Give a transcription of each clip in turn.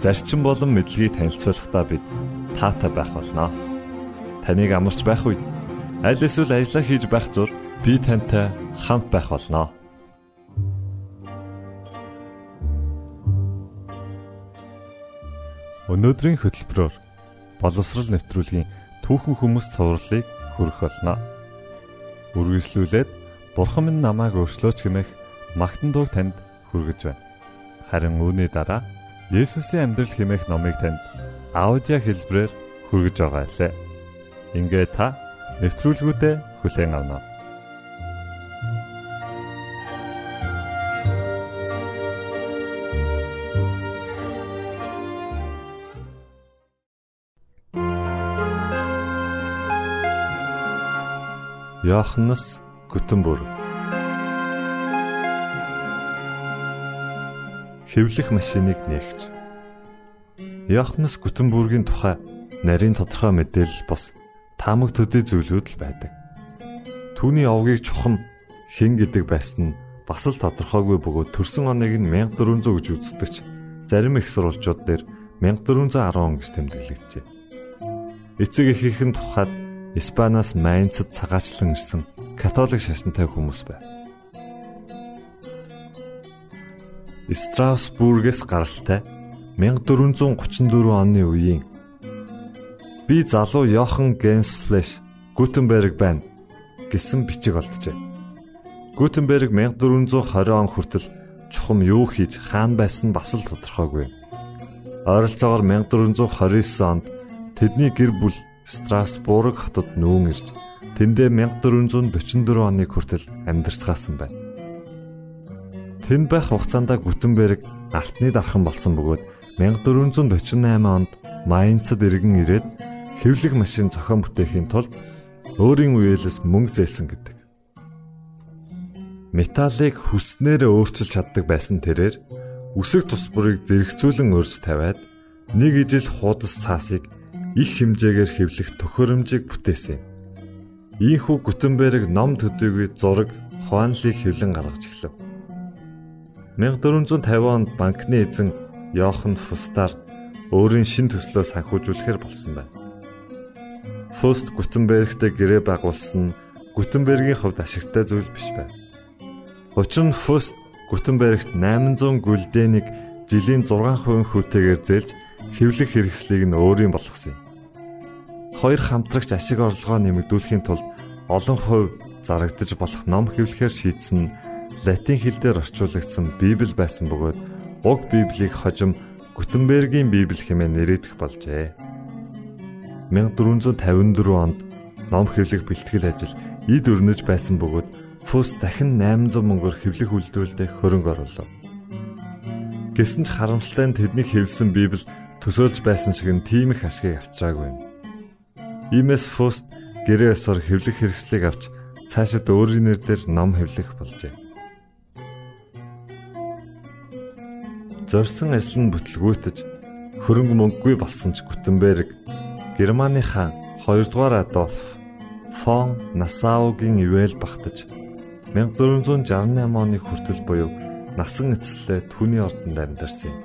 зарчим болон мэдлэгийг танилцуулахдаа бид таатай байх болноо. Таныг амарч байх үед аль эсвэл ажиллаа хийж байх зур би тантай хамт байх болноо. Өнөөдрийн хөтөлбөрөөр боловсрал нэвтрүүлгийн түүхэн хүмүүс цувралыг хүргэх болно. Үргэлжлүүлээд Бурхан минь намайг өөрчлөөч хэмээх магтан дууг танд хүргэж байна. Харин үүний дараа Есүсийн амьдрал хэмээх номыг танд аудио хэлбэрээр хүргэж байгаа лээ. Ингээ та нэвтрүүлгүүдэд хүлээн авна. Йоханнес Гүтэнбүрг хэвлэх машиныг нээгч. Яхнес Гүтенбүргийн тухай нарийн тодорхой мэдээлэл бос таамаг төдий зүйлүүд л байдаг. Түүний овгийг чухам хэн гэдэг байсан нь бас л тодорхойгүй бөгөөд төрсөн оныг нь 1400 гэж үздэгч зарим их сурвалжууд дээр 1410 он гэж тэмдэглэгдэжээ. Эцэг эхийнхэн тухайд Испаниас Майнцад цагаачлан ирсэн католик шашинтай хүмүүс байв. Страсбургээс гаралтай 1434 оны үеийн би залуу Йохан Генслэш Гутенберг байна гэсэн бичиг олджээ. Гутенберг 1420 он хүртэл чухам юу хийж хаан байсан бас л тодорхойгүй. Ойролцоогоор 1429 онд тэдний гэр бүл Страсбург хотод нүүн ирж тэндээ 1444 оны хүртэл амьдарсгаасан байна. Тэнд байх хугацаанд Гүтенберг алтны дархан болсон бөгөөд 1448 онд Майнцад иргэн ирээд хэвлэх машин зохион бүтээхийн тулд өөрийн үеэлээс мөнгө зээлсэн гэдэг. Металлыг хүснээр өөрчилж чаддаг байсан тэрээр үсэг тусбарыг зэрэгцүүлэн өрж тавиад нэг ижил хуудас цаасыг их хэмжээгээр хэвлэх төхөөрөмжийг бүтээсэн. Ийхүү Гүтенберг ном төдийгүй зураг, хуанлыг хэвлэн гаргаж эхлэв. 1450 онд банкны эзэн Йохан Фустаар өөрийн шин төслөө санхүүжүүлэхээр болсон байна. Фуст Гутенбергтэй гэрээ байгуулсан нь Гутенбергийн хувьд ашигтай зүйл биш байв. Учир нь Фуст Гутенбергт 800 гүлдэнийг жилийн 6% хүүтэйгээр зээлж хэвлэх хэрэгслийг нь өөрийн болгосон юм. Хоёр хамтрагч ашиг орлогоо нэмэгдүүлэхийн тулд олон хувь зарагдаж болох ном хэвлэхээр шийдсэн нь латин хэл дээр орчуулагдсан Библи байсан бөгөөд уг Библийг хожим Гутенбергийн Библи хэмээн нэрийдэх болжээ. 1454 онд ном хэвлэх бэлтгэл ажил эд өрнөж байсан бөгөөд Фус дахин 800 мөнгөөр хэвлэх үйлдвэрлэлд хөрөнгө оруулав. Гэсэн ч харамсалтай нь тэдний хэвлсэн Библи төсөөлж байсан шиг нь тийм их ашгийг авчираагүй. Иймээс Фуст гэрээ ёсоор хэвлэх хэрэгслийг авч цаашид өөрийн нэрээр ном хэвлэх болжээ. Зорьсон ажил нь бүтлгүүтэж хөрөнгө мөнгөгүй болсон ч Гутенберг Германы хаан 2 дугаар Адольф фон Насаугийн ивэл багтаж 1468 оны хүртэл буюу насан эцэслээ түүний ордонд амьдарсан юм.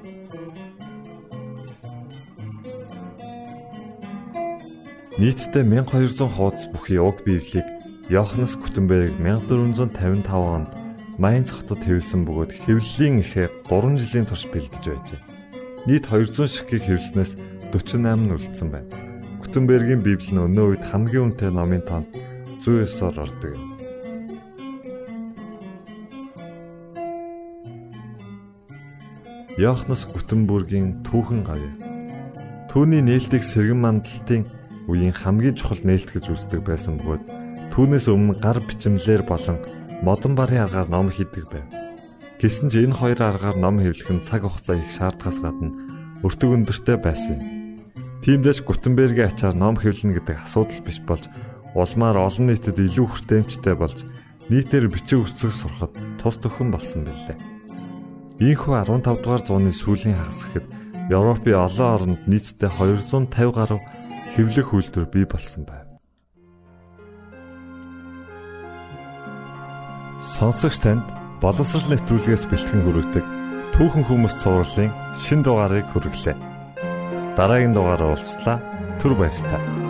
Нийтдээ 1200 хуудас бүхий уг Библийг Йоханнес Гутенберг 1455 онд Майнц хотод хэвлсэн бөгөөд хэвлэлийн ихээ 3 жилийн турш бэлдэж байжээ. Нийт 200 ширхгийг хэвлснээс 48 нь үлдсэн байна. Гутенбергийн Библи нь өнөө үед хамгийн үнэтэй номын тоонд 109-оор ордог юм. Йоханнес Гутенбергийн түүхэн гавь. Түүний нээлтийг сэргэн мандалтын үеийн хамгийн чухал нээлт гэж үздэг байсан бөгөөд түүнээс өмнө гар бичмлэр болон модон барын аргаар ном хийдэг байв. Гэсэн ч энэ хоёр аргаар ном хэвлэх нь цаг хугацаа их шаардахаас гадна өртөг өндөртэй байсан юм. Тиймдээс Гутенбергийн ачаар ном хэвлэнэ гэдэг асуудал биш болж улмаар олон нийтэд илүү хүртээмжтэй болж нийтээр бичиг үсэг сурахад тус төхөн болсон билээ. Ийхүү 15 дугаар зууны сүүлийн хагас гэхэд Европын олон оронд нийтдээ 250 гаруй хэвлэх үйлдвэр бий болсон байна. Сонсогч танд боловсрал нэвтрүүлгээс бэлтгэн хүргэдэг түүхэн хүмүүс цувралын шин дугаарыг хүргэлээ. Дараагийн дугаараар уулзлаа. Түр баярлалаа.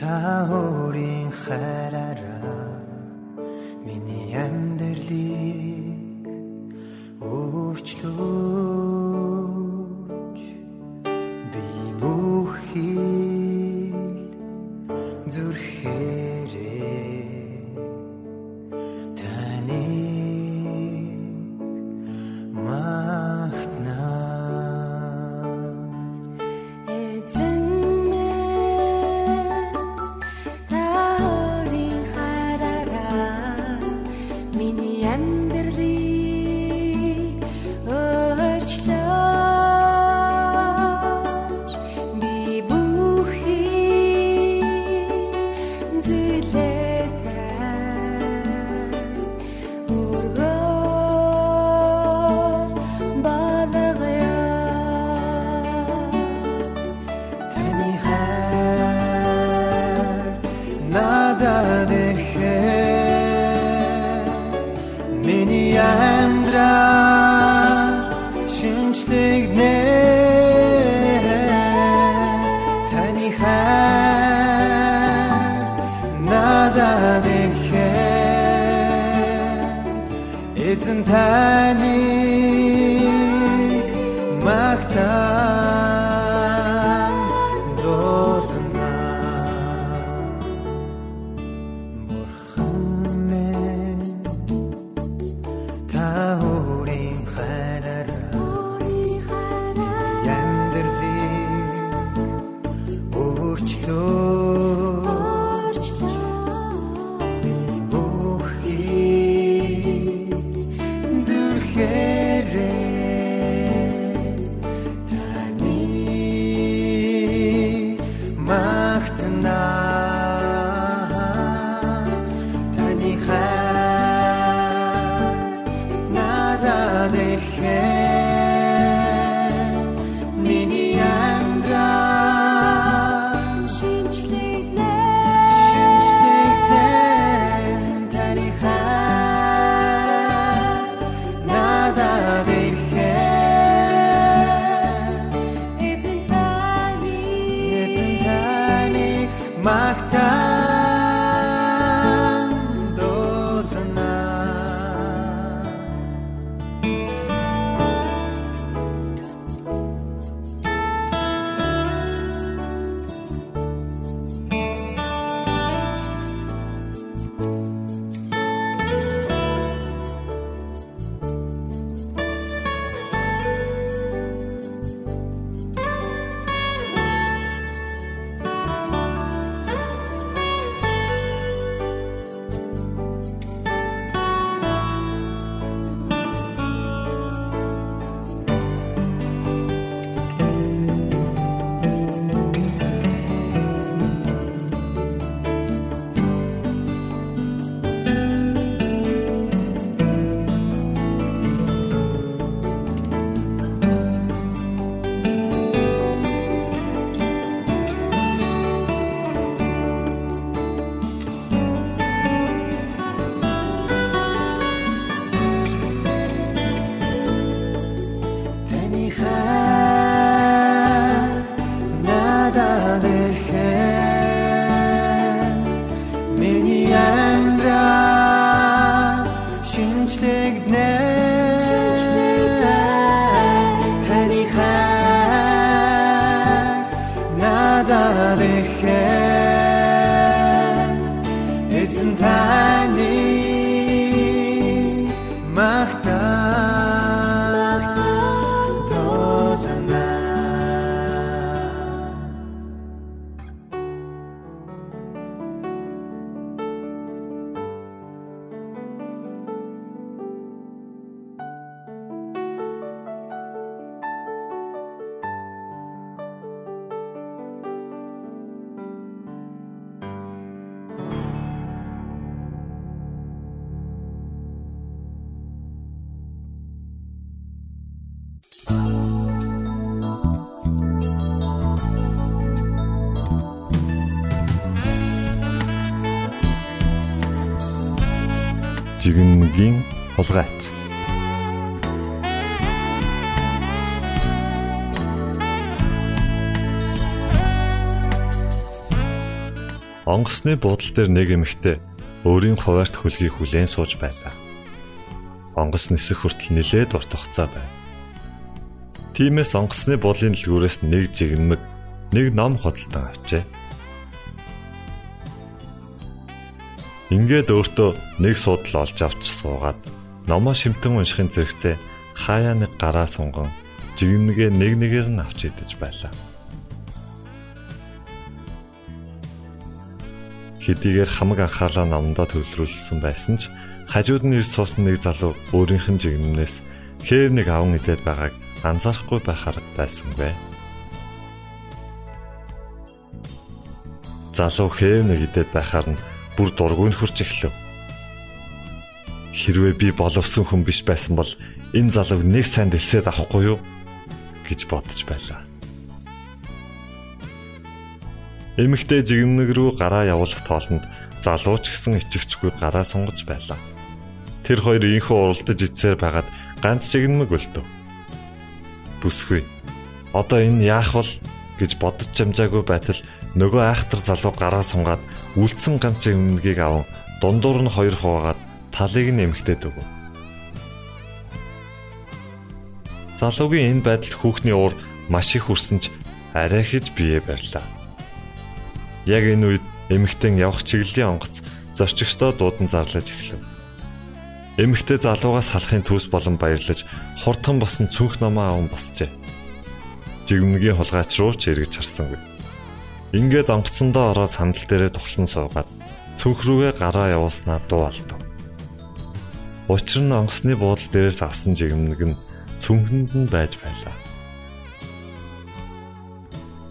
та өөрийн хараараа миний амьдралыг өөрчлөө. 爱你。Жигнэгийн хулгайч. Онгоцны буудлын дээр нэг эмэгтэй өөрийн хуваарт хөлгийг хүлээн сууж байлаа. Онгоц нисэх хүртэл нилээд урт хугацаа байв. Тиймээс онгоцны буудлын дэлгүүрээс нэг жигнэмэг, нэг ном хөдөлтөн авчээ. Ингээд өөртөө нэг суудал олж авч суугаад номоо шимтэн уншихын зэрэгцээ хаяа нэг гараа сунган жигнэгээ нэг нэгээр нь авч идэж байлаа. Хэдийгээр хамаг анхаалаа номдоо төвлөрүүлсэн байсан ч хажууд нь ирж суусан нэг залуу өөрийнх нь жигнэмнээс хээв нэг аван идээд байгааг анзаарахгүй байхаар байсангүй. Залуу хээв нэг идээд байхаар нь бүр дургүй хурж эхлэв. Хэрвээ би боловсон хүн биш байсан бол энэ залууг нэг сайн дэлсээд авахгүй юу гэж бодож байлаа. Эмэгтэй жигмэг рүү гараа явуулах тоолонд залууч гисэн ичгчгүй гараа сунгаж байлаа. Тэр хоёр инхүү уралдаж ицээр байгаад ганц жигмэг өлтөв. Бүсгүй. Одоо энэ яах вэ гэж бодож чамжаагүй байтал нөгөө айхтар залуу гараа сунгаад үлдсэн ганц жигмэгийг аван дундуур нь хоёр хуваагаад талыг нь эмхтээд өгөв. Залуугийн энэ байдал хүүхний уур маш их хүрсэн ч арай хэж бие барьлаа. Яг энэ үед эмэгтэй явах чиглэлийн онгоц зорчигчдоо дуудан зарлаж эхлэв. Эмэгтэй залуугаас салахын төс болон баярлаж хурдхан босон цүнх намаа аван босчээ. Жигмэгийн хулгайч руу ч эргэж харсангүй. Ингээд онгоцондоо ороод сандал дээрээ тухлан суугаад цүнх рүүгээ гараа явуулснаа дуу алдав. Учир нь онгоцны буудлын дээрээс авсан жигмэг нь цүнхэнд нь байж байлаа.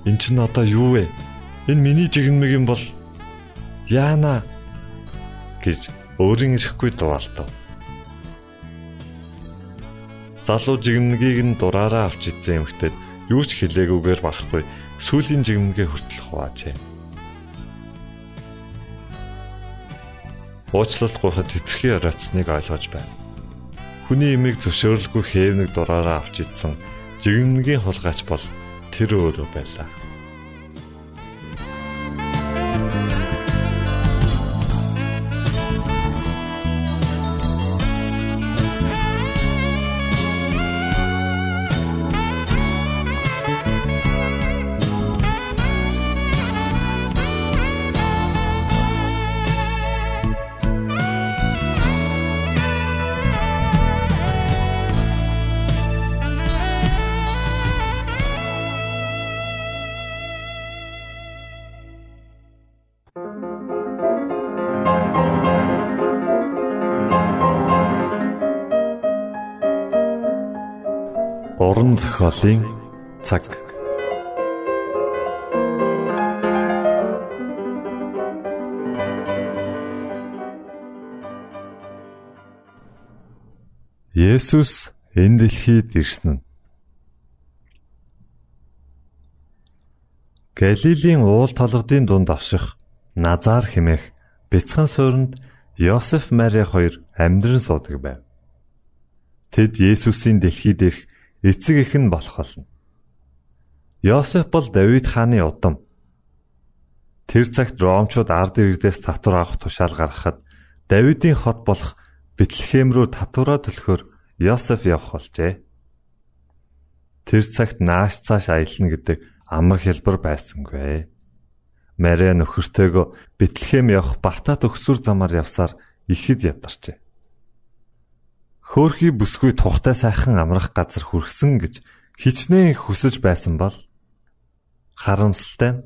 Энд чинь одоо юу вэ? Энэ миний жигмэг юм бол яана гэж өөрийн ирэхгүй дуалтав. Залуу жигмэгийг нь дураараа авч идсэн эмхтэд юу ч хэлээгүйгээр барахгүй сүүлийн жигмэгээ хүртэл хуваажээ. Уучлалт гуйхад тэтэрхий ороцсныг ойлгож байна. Хүний имийг зөвшөөрөлгүй хээвнэг дураараа авч идсэн жигмэгийн хулгайч бол тэр өөрөө байлаа. Зохиолын цаг. Есүс энэ дэлхийд ирсэн нь Галилийн уул толгодын дунд овших Назар хэмээх бяцхан суурьнд Йосеф Мари хоёр амьдран суудаг байв. Тэд Есүсийн дэлхийд ирэх эцэг эх нь болох болно. Йосеф бол Давид хааны удам. Тэр цагт Ромчууд ард иргэдээс татвар авах тушаал гаргахад Давидын хот болох Бэтлехэм рүү татвараа төлөхөөр Йосеф явах болжээ. Тэр цагт нааш цааш аялна гэдэг амар хэлбэр байсангүй. Мария нөхөртөөгөө Бэтлехэм явах Бартаа төгсүр замаар явсаар ихэд ядарчээ хөөхий бүсгүй тухтай сайхан амрах газар хүрсэн гэж хичнээн хүсэж байсан бол харамсалтай нь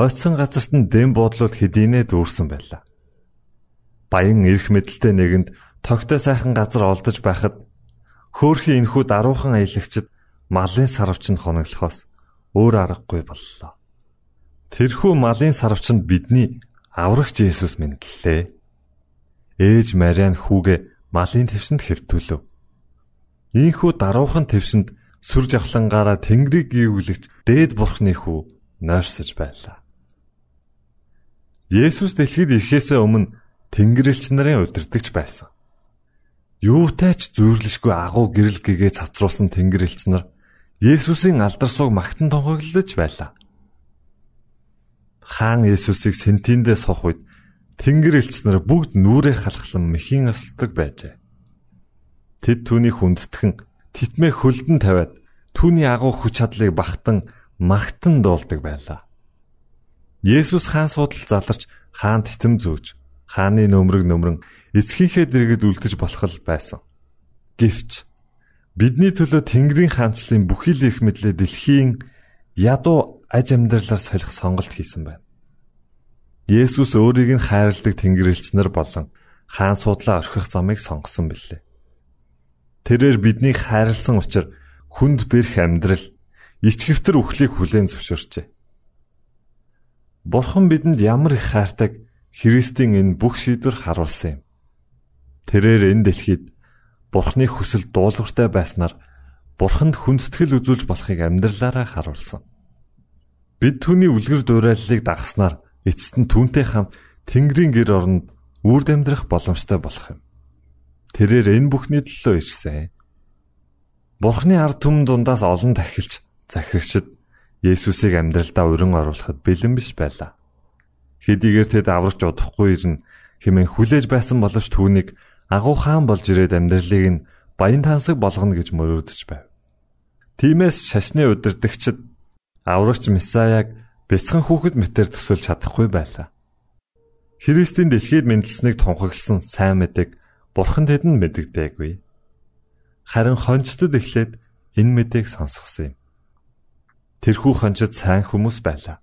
ойцсон газарт нь дэм буудлууд хэдийнэ дүүрсэн байлаа. Баян эрх мэдэлтэй нэгэнд тогтой сайхан газар олдож байхад хөөхий энхүү даруухан аялагчд малын сарвч нь хоноглохоос өөр аргагүй боллоо. Тэрхүү малын сарвчанд бидний аврагч Есүс мэдлээ. Ээж Мариан хүүгээ малын твсэнд хэвтүүлв. Ийхүү даруухан твсэнд сүр жавхлангаараа тэнгэрийг гүйвлэгч дээд бурхны хүү нойрсож байлаа. Есүс дэлхийд ирэхээс өмнө тэнгэрлэгч нарын удирдахч байсан. юутай ч зүйрлэшгүй агуу гэрэл гэгээ цацруулсан тэнгэр элч нар Есүсийн алдар суг магтан тунхаглаж байлаа. Хаан Есүсийг сентиндээ сох үед тэнгэр элч нар бүгд нүрээ халахлан мэхийн осолдог байжээ. Тэд түүний хүндэтгэн титмээ хөлдөн тавиад түүний агуу хүч чадлыг багтан магтан дуулдаг байлаа. Есүс хаан суудал заларч хаан титэм зөөж хааны нөмрөг нөмрөн эцгийнхээ дэргэд үлдэж болох л байсан. Гэвч бидний төлөө Тэнгэрийн хаанчлалын бүхий л их мэдлээ дэлхийн ядуу аж амьдралаар солих сонголт хийсэн байна. Есүс өөрийг нь хайрладаг Тэнгэрлэгч нар болон хаан суудлаа орхих замыг сонгосон билээ. Тэрээр биднийг хайрлсан учраас хүнд бэрх амьдрал ичгэвтер үхлийг хүлээн зөвшөөрчээ. Бурхан бидэнд ямар их хайртаг Христийн энэ бүх шийдвэр харуулсан юм. Тэрээр энэ дэлхийд Бурханы хүсэл дуулууртай байснаар Бурханд хүндэтгэл үзүүлж болохыг амьдралаараа харуулсан. Бид түүний үлгэр дуурайллыг дагахснаар эцэст нь түүнтэй хамт Тэнгэрийн гэр оронд үрд амьдрах боломжтой болох юм. Тэрээр энэ бүхний төлөө ирсэн. Бурхны ард түмэн дундаас олон тахилч захирагчд Есүсийг амьдралдаа өрн оруулахад бэлэн биш байлаа. Хэдийгээр тэд аврагч удахгүй ирнэ хэмээн хүлээж байсан боловч түүнийг агуу хаан болж ирээд амьдралыг нь баян тансаг болгоно гэж мөрөөдөж байв. Тимээс шашны удирдагчид аврагч Месаяг бяцхан хүүхэд мэтэр төсөөлж чадахгүй байлаа. Христийн дэлхийд мэндэлснийг тунхагласан сайн мэдэг бурхан тэдэнд мэддэггүй. Харин хончтод эхлээд энэ мэдээг сонсгосон юм. Тэрхүү хончид сайн хүмүүс байлаа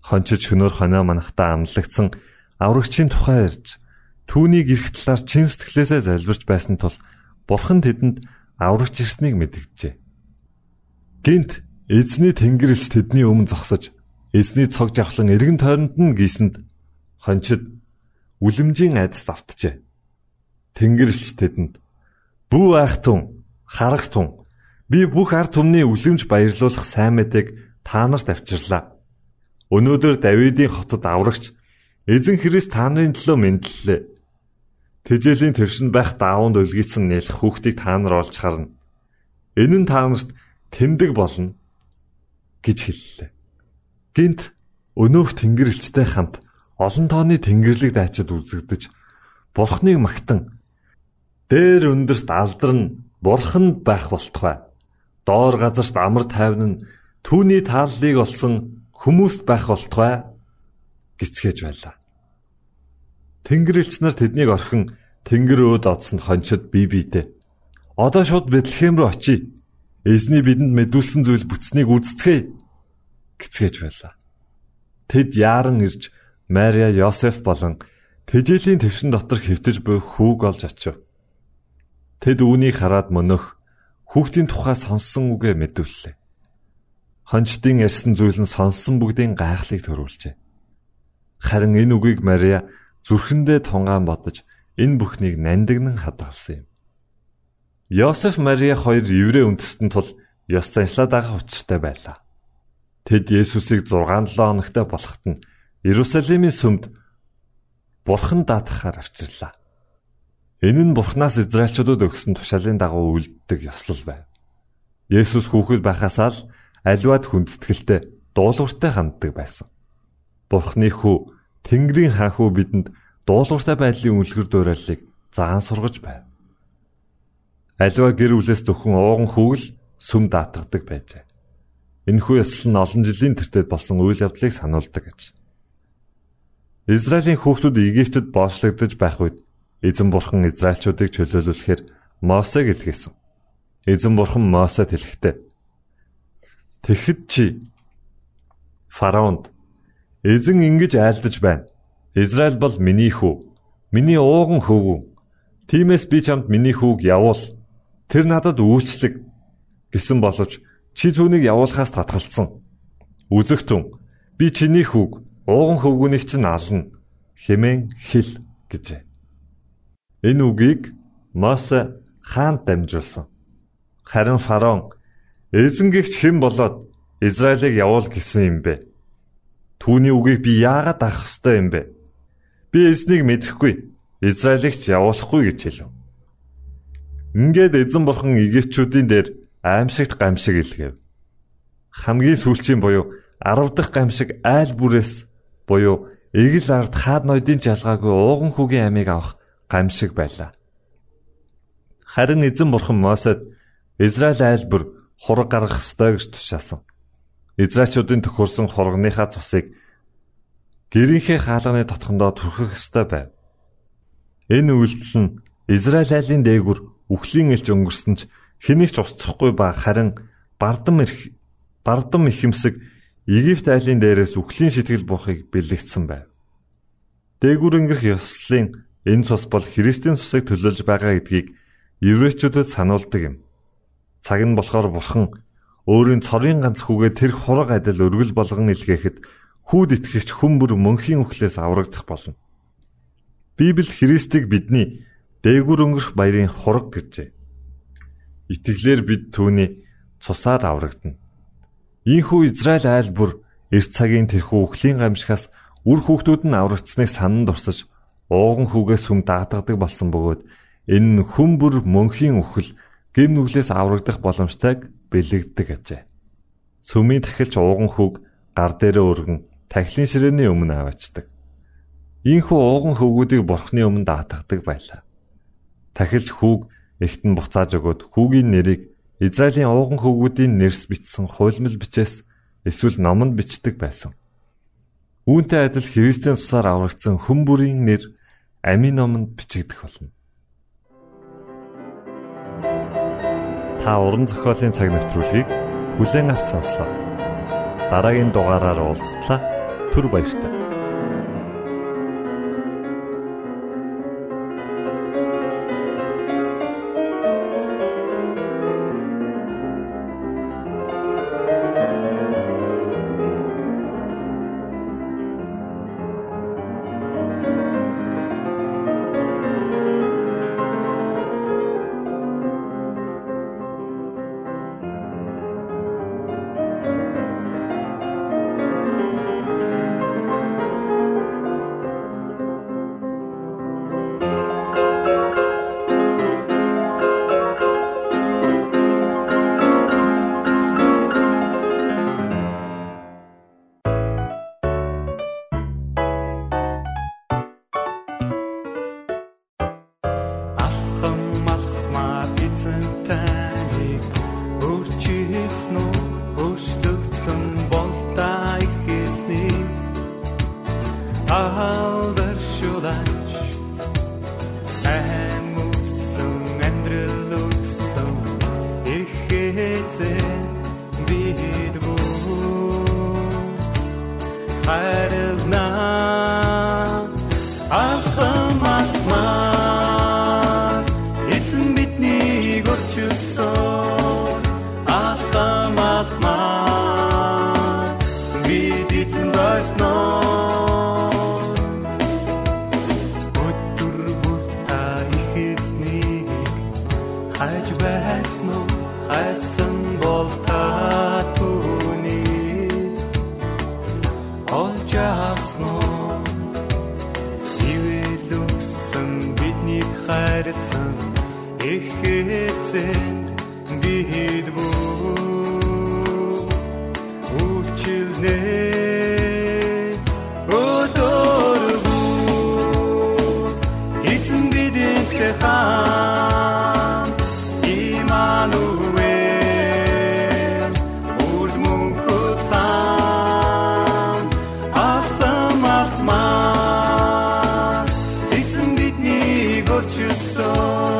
хончиж хөнөөр хоноо манахта амлагдсан аврагчийн тухай ярьж түүнийг эрх талаар чин сэтгэлээсээ залбирч байсан тул бурхан тэдэнд аврагч ирснийг мэдгэжээ. Гинт эзний тэнгэрлэгч тэдний өмнө зогсож эзний цог жавхлан эргэн тойронд нь гисэнд хончид үлэмжийн айдас давтжээ. Тэнгэрлэгч тэдэнд "Бүү айхтун, харагтун, би бүх ард түмний үлэмж баярлуулах сайн мэдээг та нарт авчирлаа. Өнөөдөр Давидын хотод аврагч эзэн Христ та нарын төлөө мэдлэлээ. Тэжээлийн тэршинд байх даавууд өлгийцэн нэлэх хүүхдийг та нар олж харна. Энэ нь та нарт тэмдэг болно гэж хэллээ. Гинт өнөөх тэнгэрлэгчтэй хамт олон тооны тэнгэрлэг дайчид үзэгдэж бурхныг магтан дээр өндөрт алдарн бурханд байх болтугай. Доор газарт амар тайван нь түүний тааллыг олсон хүмүүст байх болтугай гисгэж байлаа. Тэнгэрлэгч нар тэднийг орхин тэнгэр өөд одсонд хончид бие биедээ. Одоо шууд Бэтлехэм рүү очие. Эзний бидэнд мэдүүлсэн зүйл бүтснийг үздцгээе гисгэж байлаа. Тэд яаран ирж Мария, Йосеф болон тэжээлийн твшин дотор хэвтэж буй хүүг олж очив. Тэд үүнийг хараад мөнөх хүүхдийн тухай сонссон үгээ мэдүүллээ. Хончдын ярьсан зүйл нь сонссон бүгдийн гайхлыг төрүүлжээ. Харин энэ үгийг Мария зүрхэндээ тунгаан бодож энэ бүхнийг нандинан хадгалсан юм. Йосеф Мария хоёр еврей үндэстэн тул ёс заншлаа дагах учиртай байлаа. Тэд Есүсийг 6-7 хоногтой болоход нь Иерусалимийн сүмд Бурхан даатгахаар авчирлаа. Энэ нь Бурханаас Израильчуудад өгсөн тушаалын дагуу үлддэг ёслол байв. Есүс хүүхэд байхасаа л аливаад хүндэтгэлтэй дуулууртай ханддаг байсан. Бурхны хүү Тэнгэрийн хаан хүү бидэнд дуулууртай байдлын үлгэр дуурайлыг заан сургаж байв. Аливаа гэр бүлээс зөвхөн ууган хүүгэл сүм даатгадаг байжээ. Энэхүү ёслол нь олон жилийн тэртет болсон үйл явдлыг сануулдаг гэж. Израилийн хүүхдүүд Египтэд боочлогдож байх үед эзэн бурхан Израильчуудыг чөлөөлүүлэхээр Мосег илгээсэн. Эзэн бурхан Мосед хэлэхдээ Тэгэхэд чи фараонд эзэн ингэж айлдаж байна. Израиль бол миний хүү. Миний ууган хөвгүү. Тимээс би чамд миний хүүг явуул. Тэр надад үйлчлэг гэсэн боловч чи түүнийг явуулахаас татгалцсан. Үзэгтэн би чиний хүүг ууган хөвгүүнийг чинь ална хэмээн хэл гэжээ. Энэ үгийг Мосе хаанд дамжуулсан. Харин фараон Эзэнгэгч хэн болоод Израилийг явуул гэсэн юм бэ? Түүний үгийг би яагаад авах ёстой юм бэ? Би эзнийг мэдэхгүй. Израилийг ч явуулахгүй гэж хэлв. Ингээд эзэн бурхан Египтчүүдийн дээр аимшигт гамшиг илгээв. Хамгийн сүүлчийн буюу 10 дахь гамшиг айл бүрээс буюу эгэл ард хаад ноёдын жалгаагүй ууган хүүгийн амийг авах гамшиг байлаа. Харин эзэн бурхан Мосед Израиль айлбар хураг гаргах ёстой гэж тушаасан. Израильчүүдийн төхөрсөн хургийнхаа цусыг гэрийнхээ хаалганы дотхондоо түрхэх ёстой байв. Энэ үйлдэл нь Израиль айлын дээгүр үхлийн элч өнгөрсөн ч хэнийг ч устсахгүй ба харин бардам ирэх бардам ихэмсэг Египт айлын дээрээс үхлийн сэтгэл буухыг бэлэгдсэн байв. Дээгүр өнгөрөх ёслолын энэ цус бол Христийн цусыг төлөөлж байгаа гэдгийг еврейчүүдэд сануулдаг юм. Цаг нь болохоор бурхан өөрийн цорын ганц хүүгээ тэр хураг адил өргөл болгон илгээхэд хүүд итгэгч хүмүүр мөнхийн үхлээс аврагдах болно. Библи Христийг бидний дээгүр өнгөрөх баярын хураг гэжээ. Итгэлээр бид түүний цусаар аврагдана. Ийхүү Израиль айл бүр эрт цагийн тэрхүү үхлийн гамшихаас үр хүүхдүүд нь аврагдсныг санан дурсаж ууган хүүгээс хүм даатгадаг болсон бөгөөд энэ нь хүм бүр мөнхийн үхэл гим нүглээс аврагдах боломжтойг бэлэгддэг ажээ. Сүмийн тахилч ууган хүүг гар дээрээ өргөн тахилын ширээний өмнө аваачдаг. Ийхүү ууган хөвгүүдийг бурхны өмнө даатгадаг байлаа. Тахилч хүүг эхтэн буцааж өгөөд хүүгийн нэрийг Израилийн ууган хөвгүүдийн нэрс бичсэн хуйлмал бичээс эсвэл номонд бичдэг байсан. Үүнтэй адил Христийн цусаар аврагдсан хүн бүрийн нэр амийн номонд бичигдэх болно. Та уран зохиолын цаг навтруулыг бүлээн авч сонслоо. Дараагийн дугаараар уулзтлаа. Түр баярлалаа. loved you so.